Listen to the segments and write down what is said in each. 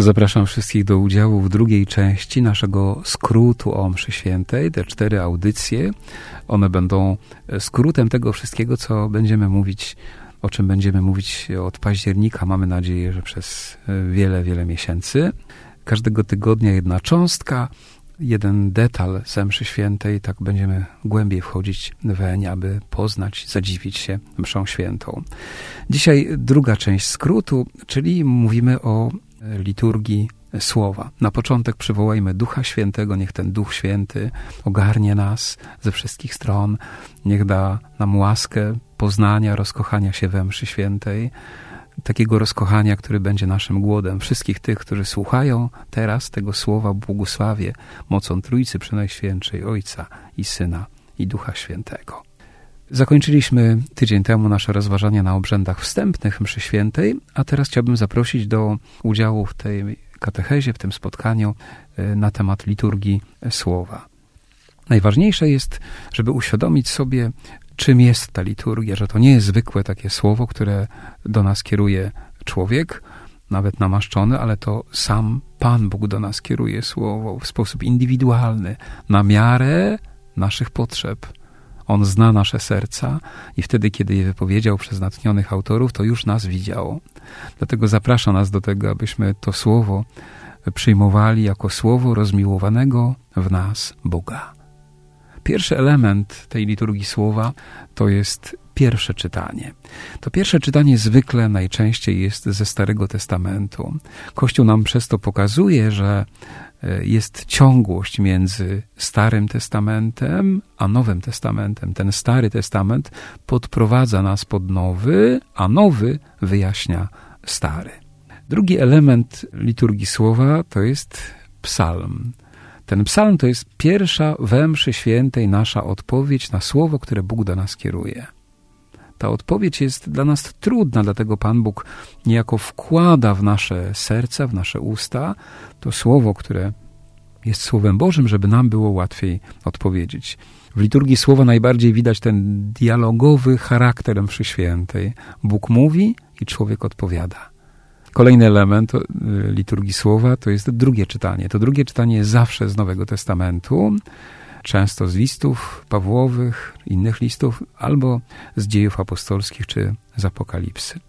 Zapraszam wszystkich do udziału w drugiej części naszego skrótu o mszy świętej. Te cztery audycje, one będą skrótem tego wszystkiego, co będziemy mówić, o czym będziemy mówić od października. Mamy nadzieję, że przez wiele, wiele miesięcy. Każdego tygodnia jedna cząstka, jeden detal z mszy świętej. Tak będziemy głębiej wchodzić weń, aby poznać, zadziwić się mszą świętą. Dzisiaj druga część skrótu, czyli mówimy o liturgii słowa. Na początek przywołajmy Ducha Świętego, niech ten Duch Święty ogarnie nas ze wszystkich stron, niech da nam łaskę poznania, rozkochania się we mszy świętej, takiego rozkochania, który będzie naszym głodem. Wszystkich tych, którzy słuchają teraz tego słowa, błogosławie mocą Trójcy Przenajświętszej, Ojca i Syna i Ducha Świętego. Zakończyliśmy tydzień temu nasze rozważania na obrzędach wstępnych mszy świętej, a teraz chciałbym zaprosić do udziału w tej katechezie, w tym spotkaniu e, na temat liturgii słowa. Najważniejsze jest, żeby uświadomić sobie, czym jest ta liturgia, że to nie jest zwykłe takie słowo, które do nas kieruje człowiek, nawet namaszczony, ale to sam Pan Bóg do nas kieruje słowo w sposób indywidualny, na miarę naszych potrzeb on zna nasze serca i wtedy, kiedy je wypowiedział przez natchnionych autorów, to już nas widział. Dlatego zaprasza nas do tego, abyśmy to słowo przyjmowali jako słowo rozmiłowanego w nas Boga. Pierwszy element tej liturgii słowa to jest pierwsze czytanie. To pierwsze czytanie zwykle najczęściej jest ze Starego Testamentu. Kościół nam przez to pokazuje, że E, jest ciągłość między Starym Testamentem a Nowym Testamentem. Ten Stary Testament podprowadza nas pod Nowy, a Nowy wyjaśnia Stary. Drugi element liturgii słowa to jest psalm. Ten psalm to jest pierwsza we mszy świętej nasza odpowiedź na słowo, które Bóg do nas kieruje. Ta odpowiedź jest dla nas trudna, dlatego Pan Bóg niejako wkłada w nasze serca, w nasze usta to słowo, które jest Słowem Bożym, żeby nam było łatwiej odpowiedzieć. W liturgii słowa najbardziej widać ten dialogowy charakter mszy świętej. Bóg mówi i człowiek odpowiada. Kolejny element y, liturgii słowa to jest drugie czytanie. To drugie czytanie jest zawsze z Nowego Testamentu często z listów Pawłowych, innych listów, albo z dziejów apostolskich czy z Apokalipsy.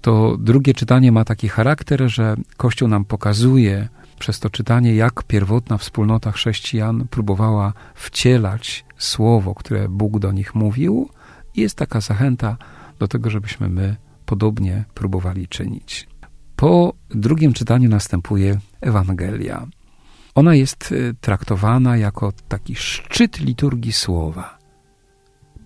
To drugie czytanie ma taki charakter, że Kościół nam pokazuje przez to czytanie, jak pierwotna wspólnota chrześcijan próbowała wcielać słowo, które Bóg do nich mówił, i jest taka zachęta do tego, żebyśmy my podobnie próbowali czynić. Po drugim czytaniu następuje Ewangelia. Ona jest y, traktowana jako taki szczyt liturgii słowa,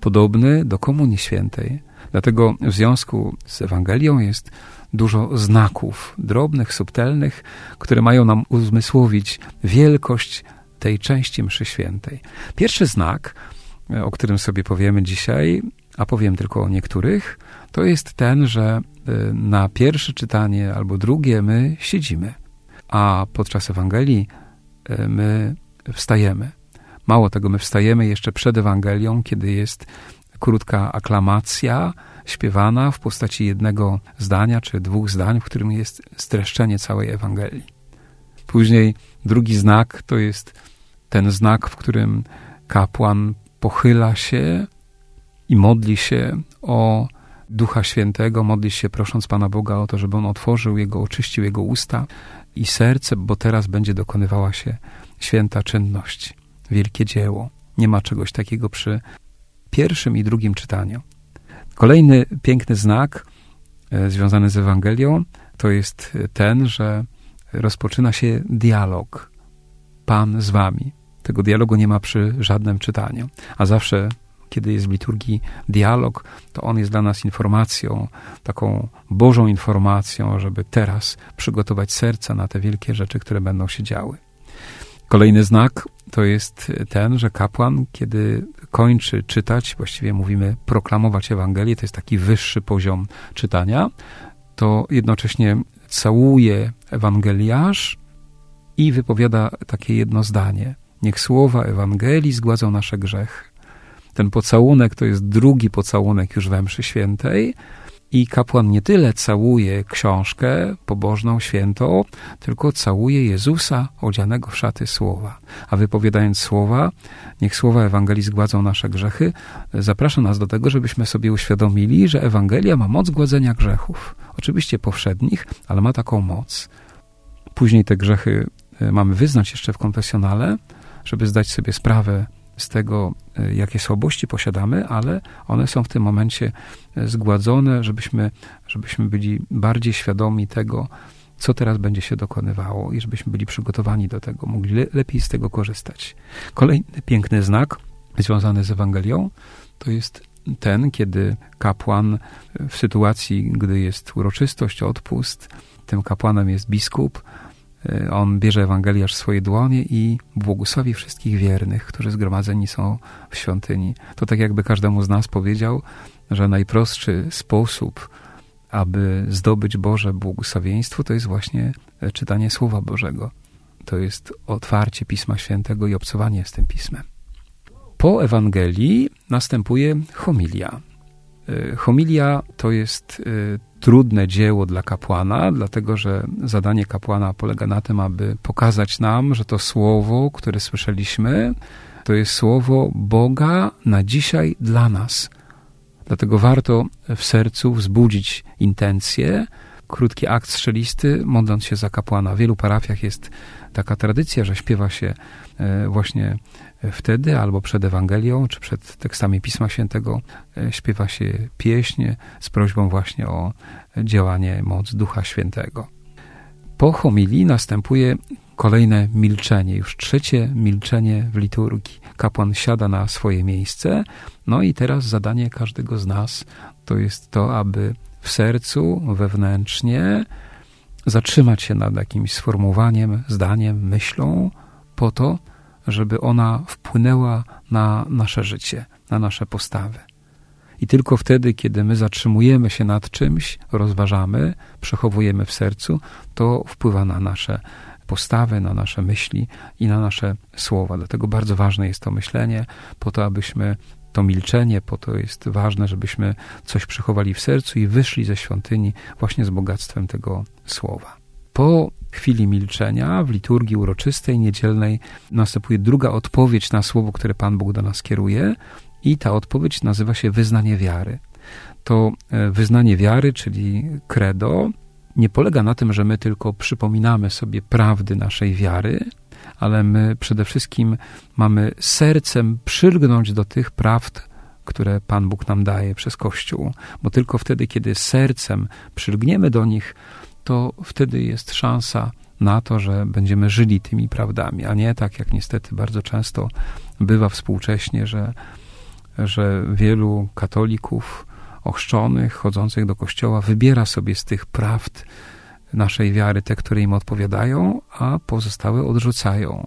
podobny do Komunii Świętej. Dlatego w związku z Ewangelią jest dużo znaków, drobnych, subtelnych, które mają nam uzmysłowić wielkość tej części mszy świętej. Pierwszy znak, y, o którym sobie powiemy dzisiaj, a powiem tylko o niektórych, to jest ten, że y, na pierwsze czytanie albo drugie my siedzimy, a podczas Ewangelii my wstajemy. Mało tego, my wstajemy jeszcze przed Ewangelią, kiedy jest krótka aklamacja śpiewana w postaci jednego zdania czy dwóch zdań, w którym jest streszczenie całej Ewangelii. Później drugi znak to jest ten znak, w którym kapłan pochyla się i modli się o Ducha Świętego, modli się prosząc Pana Boga o to, żeby On otworzył Jego, oczyścił Jego usta, i serce, bo teraz będzie dokonywała się święta czynność, wielkie dzieło. Nie ma czegoś takiego przy pierwszym i drugim czytaniu. Kolejny piękny znak e, związany z Ewangelią to jest ten, że rozpoczyna się dialog. Pan z wami. Tego dialogu nie ma przy żadnym czytaniu, a zawsze kiedy jest w liturgii dialog, to on jest dla nas informacją, taką Bożą informacją, żeby teraz przygotować serca na te wielkie rzeczy, które będą się działy. Kolejny znak to jest ten, że kapłan, kiedy kończy czytać, właściwie mówimy proklamować Ewangelię, to jest taki wyższy poziom czytania, to jednocześnie całuje Ewangeliarz i wypowiada takie jedno zdanie. Niech słowa Ewangelii zgładzą nasze grzechy. Ten pocałunek to jest drugi pocałunek już we mszy świętej, i kapłan nie tyle całuje książkę pobożną, świętą, tylko całuje Jezusa odzianego w szaty słowa. A wypowiadając słowa, niech słowa Ewangelii zgładzą nasze grzechy, zaprasza nas do tego, żebyśmy sobie uświadomili, że Ewangelia ma moc gładzenia grzechów. Oczywiście powszednich, ale ma taką moc. Później te grzechy e, mamy wyznać jeszcze w konfesjonale, żeby zdać sobie sprawę z tego, e, jakie słabości posiadamy, ale one są w tym momencie e, zgładzone, żebyśmy, żebyśmy byli bardziej świadomi tego, co teraz będzie się dokonywało i żebyśmy byli przygotowani do tego, mogli le lepiej z tego korzystać. Kolejny piękny znak związany z Ewangelią to jest ten, kiedy kapłan w sytuacji, gdy jest uroczystość, odpust, tym kapłanem jest biskup, on bierze Ewangeliarz w swoje dłonie i błogosławi wszystkich wiernych, którzy zgromadzeni są w świątyni. To tak jakby każdemu z nas powiedział, że najprostszy sposób, aby zdobyć Boże błogosławieństwo, to jest właśnie czytanie Słowa Bożego. To jest otwarcie Pisma Świętego i obcowanie z tym Pismem. Po Ewangelii następuje homilia. Y, homilia to jest y, trudne dzieło dla kapłana, dlatego że zadanie kapłana polega na tym, aby pokazać nam, że to słowo, które słyszeliśmy, to jest słowo Boga na dzisiaj dla nas. Dlatego warto w sercu wzbudzić intencje, krótki akt strzelisty, modląc się za kapłana. W wielu parafiach jest taka tradycja, że śpiewa się e, właśnie wtedy, albo przed Ewangelią, czy przed tekstami Pisma Świętego, e, śpiewa się pieśń z prośbą właśnie o działanie moc Ducha Świętego. Po homilii następuje kolejne milczenie, już trzecie milczenie w liturgii. Kapłan siada na swoje miejsce, no i teraz zadanie każdego z nas to jest to, aby w sercu, wewnętrznie zatrzymać się nad jakimś sformułowaniem, zdaniem, myślą, po to, żeby ona wpłynęła na nasze życie, na nasze postawy. I tylko wtedy, kiedy my zatrzymujemy się nad czymś, rozważamy, przechowujemy w sercu, to wpływa na nasze postawy, na nasze myśli i na nasze słowa. Dlatego bardzo ważne jest to myślenie, po to, abyśmy to milczenie, po to jest ważne, żebyśmy coś przechowali w sercu i wyszli ze świątyni właśnie z bogactwem tego słowa. Po chwili milczenia w liturgii uroczystej, niedzielnej następuje druga odpowiedź na słowo, które Pan Bóg do nas kieruje i ta odpowiedź nazywa się wyznanie wiary. To e, wyznanie wiary, czyli credo, nie polega na tym, że my tylko przypominamy sobie prawdy naszej wiary, ale my przede wszystkim mamy sercem przylgnąć do tych prawd, które Pan Bóg nam daje przez Kościół, bo tylko wtedy, kiedy sercem przylgniemy do nich, to wtedy jest szansa na to, że będziemy żyli tymi prawdami, a nie tak jak niestety bardzo często bywa współcześnie, że, że wielu katolików ochrzczonych, chodzących do kościoła, wybiera sobie z tych prawd naszej wiary te, które im odpowiadają, a pozostałe odrzucają.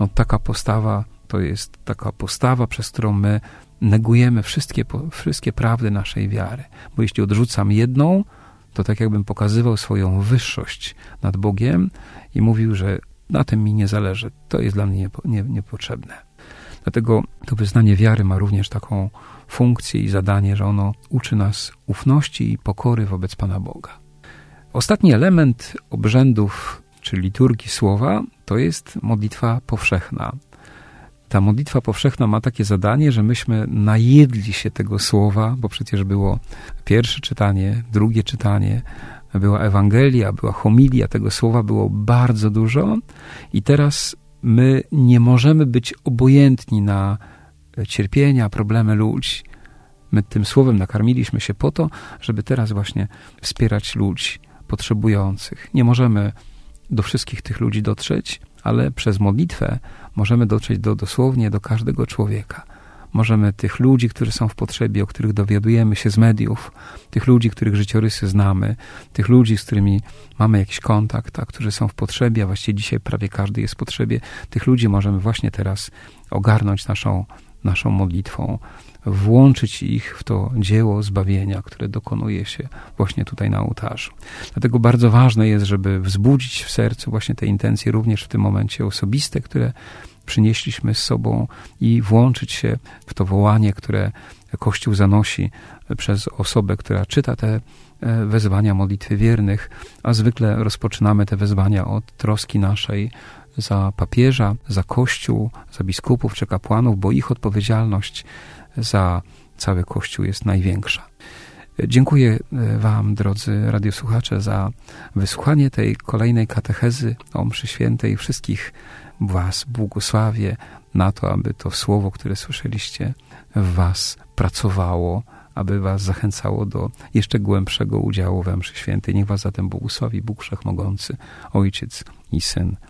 No, taka postawa to jest taka postawa, przez którą my negujemy wszystkie, wszystkie prawdy naszej wiary. Bo jeśli odrzucam jedną, to tak jakbym pokazywał swoją wyższość nad Bogiem i mówił, że na tym mi nie zależy. To jest dla mnie niepo, nie, niepotrzebne. Dlatego to wyznanie wiary ma również taką funkcję i zadanie, że ono uczy nas ufności i pokory wobec Pana Boga. Ostatni element obrzędów czy liturgii słowa to jest modlitwa powszechna. Ta modlitwa powszechna ma takie zadanie, że myśmy najedli się tego słowa, bo przecież było pierwsze czytanie, drugie czytanie, była Ewangelia, była homilia, tego słowa było bardzo dużo i teraz my nie możemy być obojętni na cierpienia, problemy ludzi. My tym słowem nakarmiliśmy się po to, żeby teraz właśnie wspierać ludzi potrzebujących. Nie możemy do wszystkich tych ludzi dotrzeć, ale przez modlitwę możemy dotrzeć do, dosłownie do każdego człowieka. możemy tych ludzi, którzy są w potrzebie, o których dowiadujemy się z mediów, tych ludzi, których życiorysy znamy, tych ludzi, z którymi mamy jakiś kontakt, a którzy są w potrzebie, a właściwie dzisiaj prawie każdy jest w potrzebie, tych ludzi możemy właśnie teraz ogarnąć naszą, naszą modlitwą, włączyć ich w to dzieło zbawienia, które dokonuje się właśnie tutaj na ołtarzu. Dlatego bardzo ważne jest, żeby wzbudzić w sercu właśnie te intencje, również w tym momencie osobiste, które przynieśliśmy z sobą i włączyć się w to wołanie, które Kościół zanosi przez osobę, która czyta te e, wezwania modlitwy wiernych, a zwykle rozpoczynamy te wezwania od troski naszej za papieża, za Kościół, za biskupów czy kapłanów, bo ich odpowiedzialność za cały Kościół jest największa. Dziękuję e, Wam, drodzy radiosłuchacze, za wysłuchanie tej kolejnej katechezy o mszy świętej. Wszystkich Was błogosławię na to, aby to słowo, które słyszeliście, w Was pracowało, aby Was zachęcało do jeszcze głębszego udziału we mszy świętej. Niech Was zatem błogosławi Bóg Wszechmogący, Ojciec i Syn